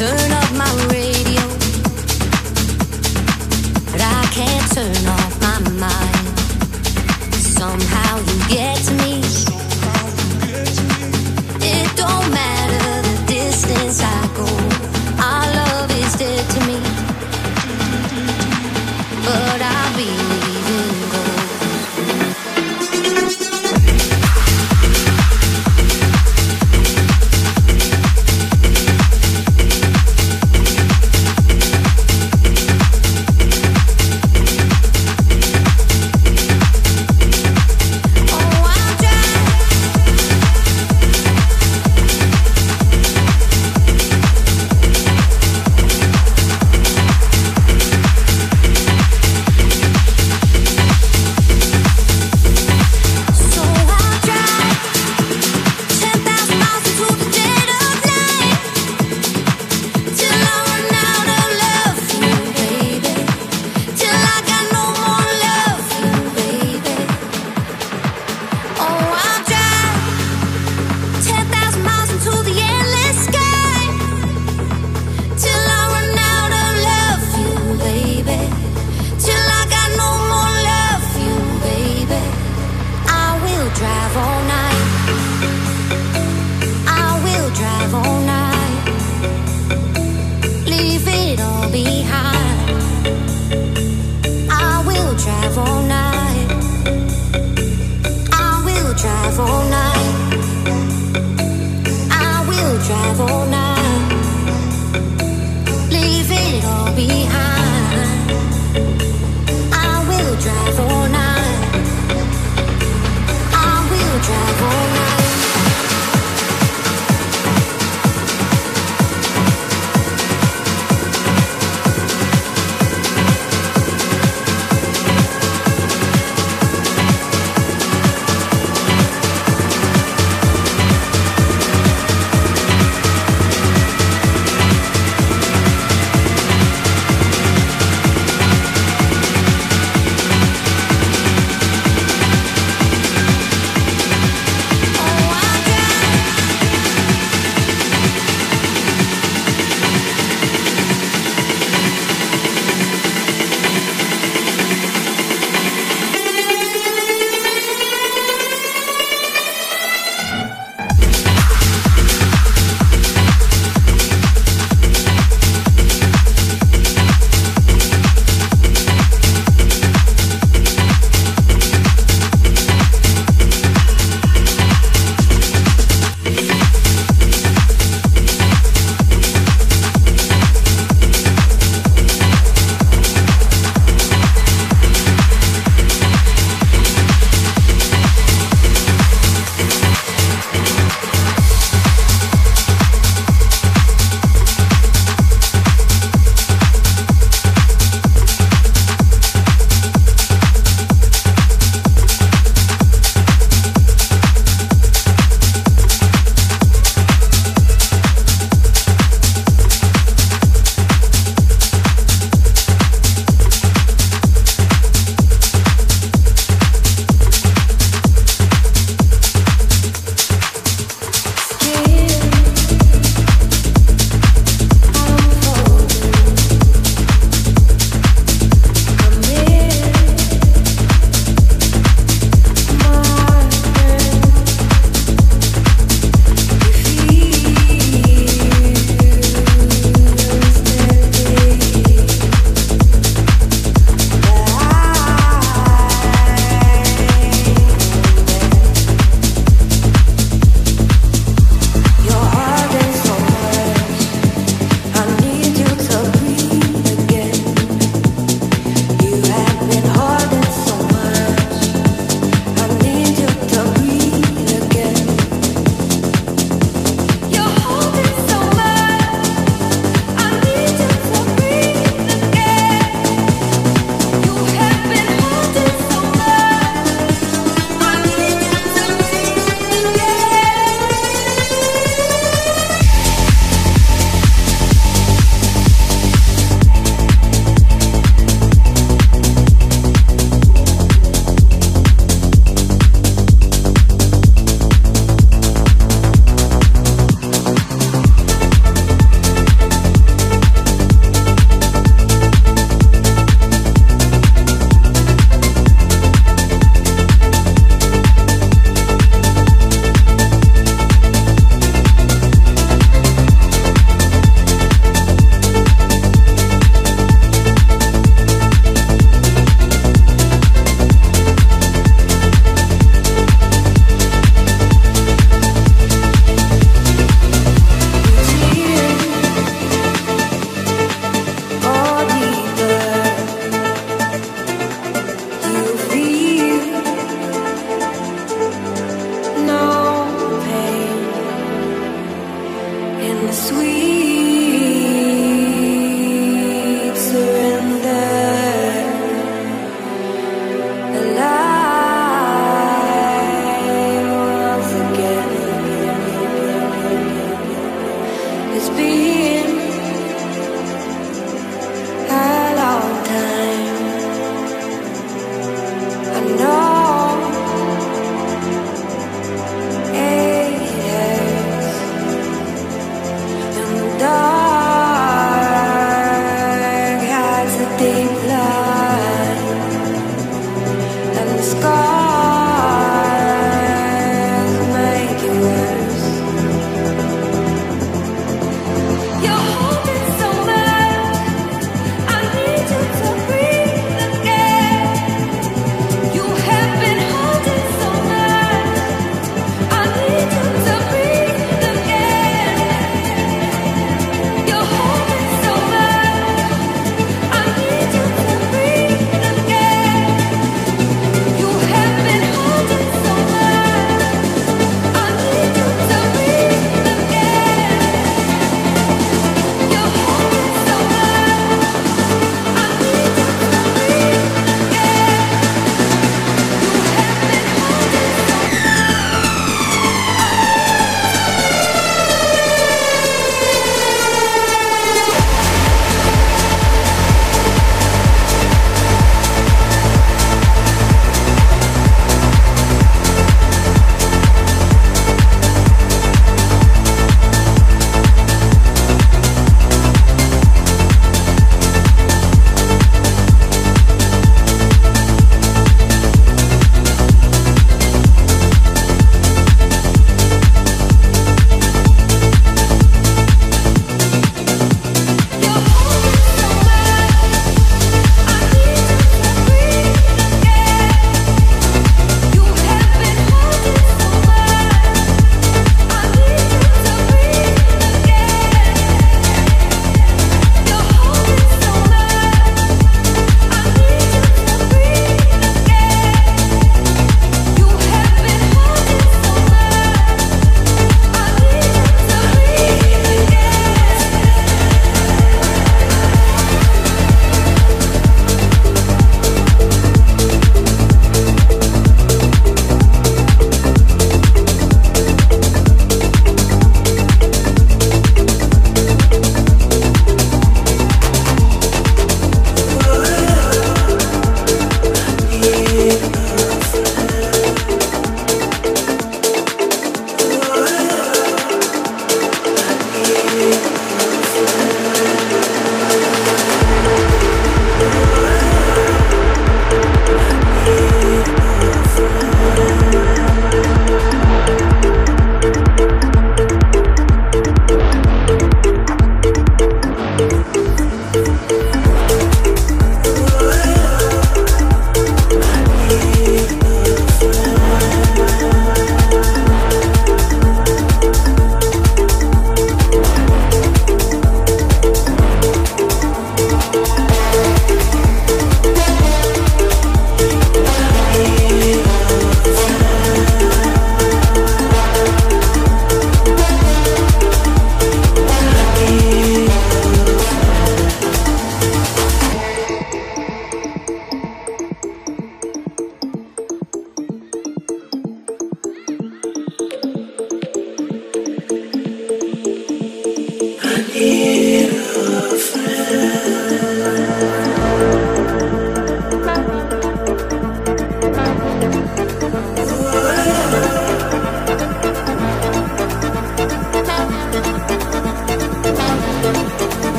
turn off my radio, but I can't turn off my mind. Somehow you get to me.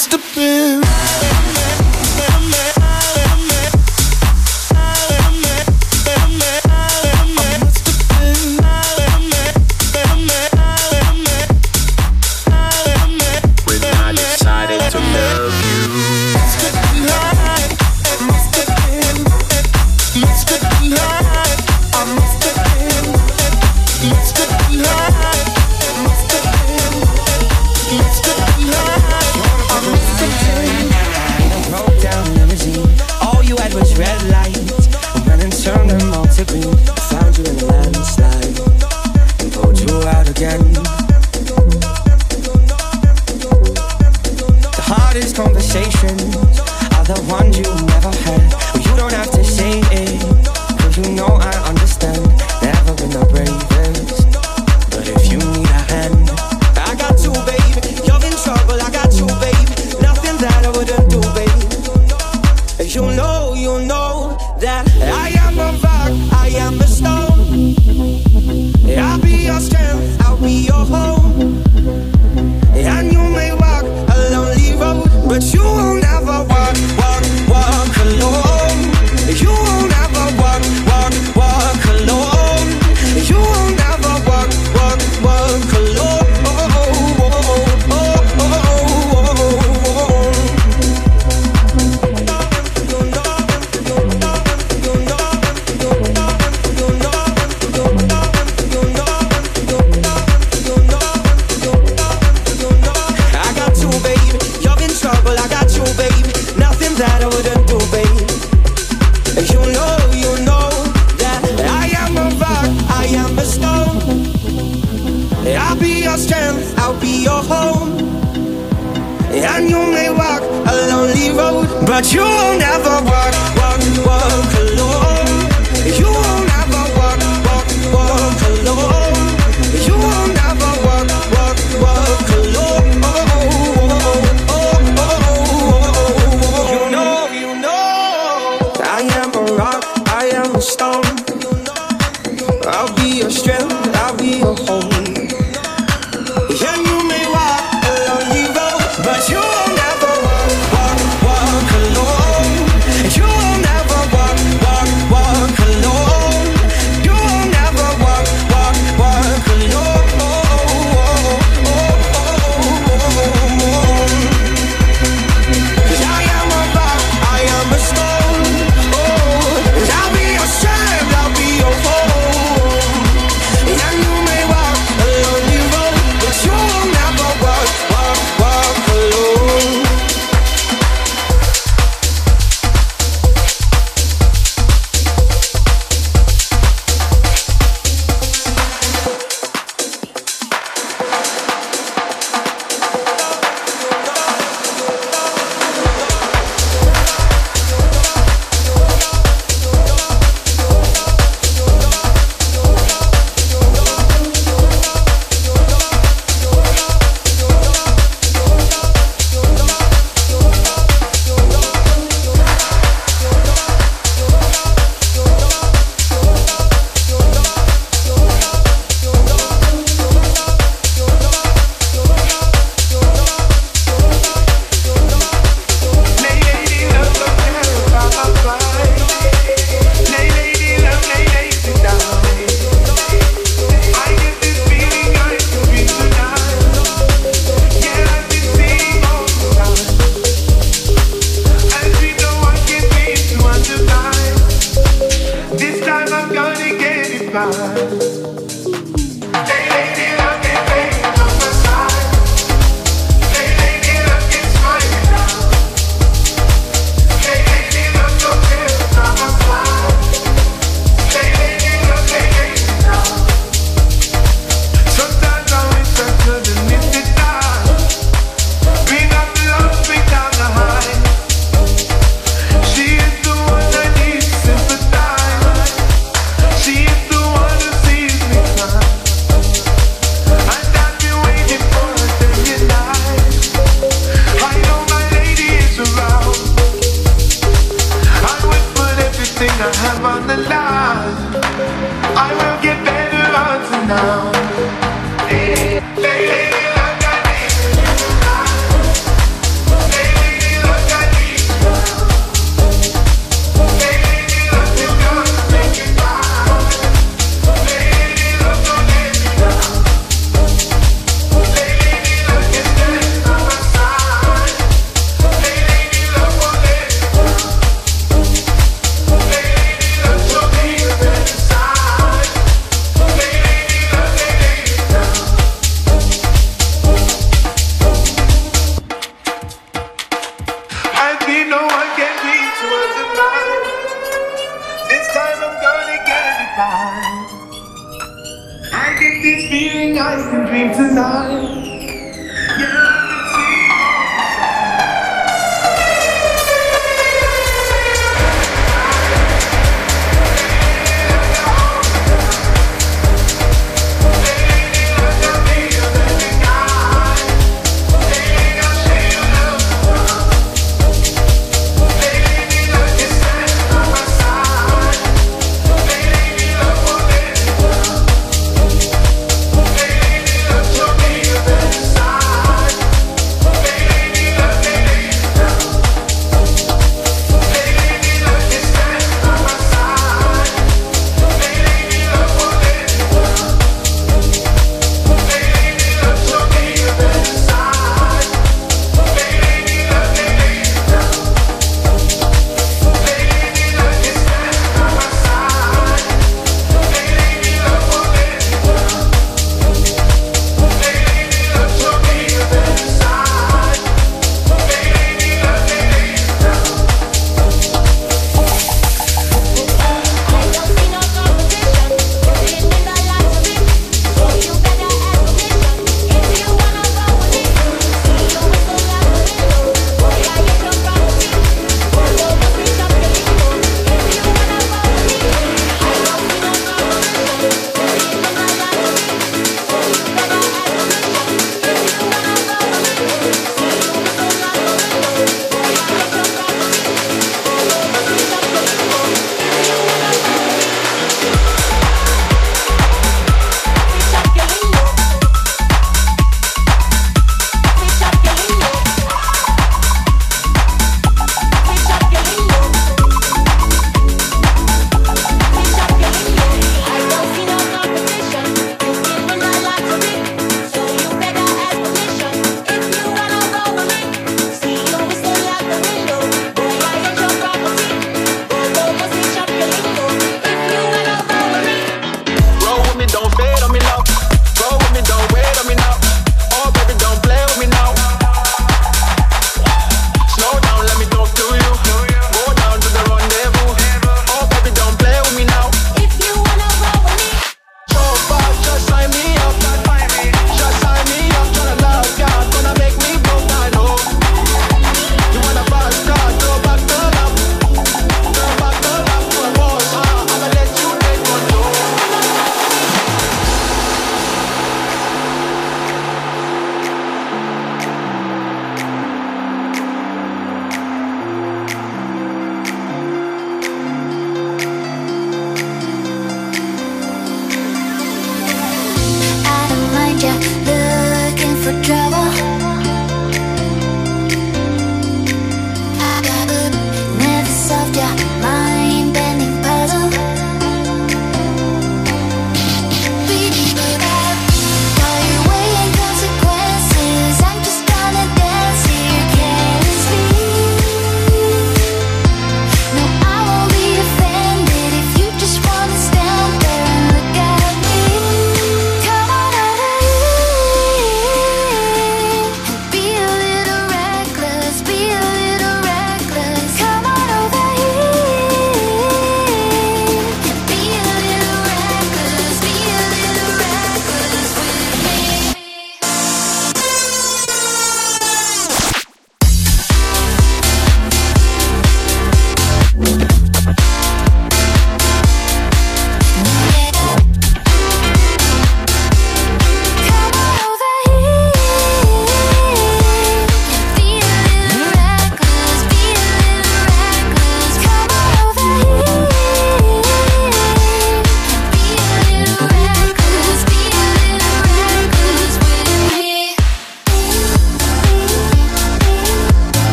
must have been babe. Nothing that I wouldn't do, babe. You know, you know that I am a rock, I am a stone. I'll be your strength, I'll be your home. And you may walk a lonely road, but you will never walk, walk, walk alone. You will never walk, walk, walk alone. seeing ice and dream tonight.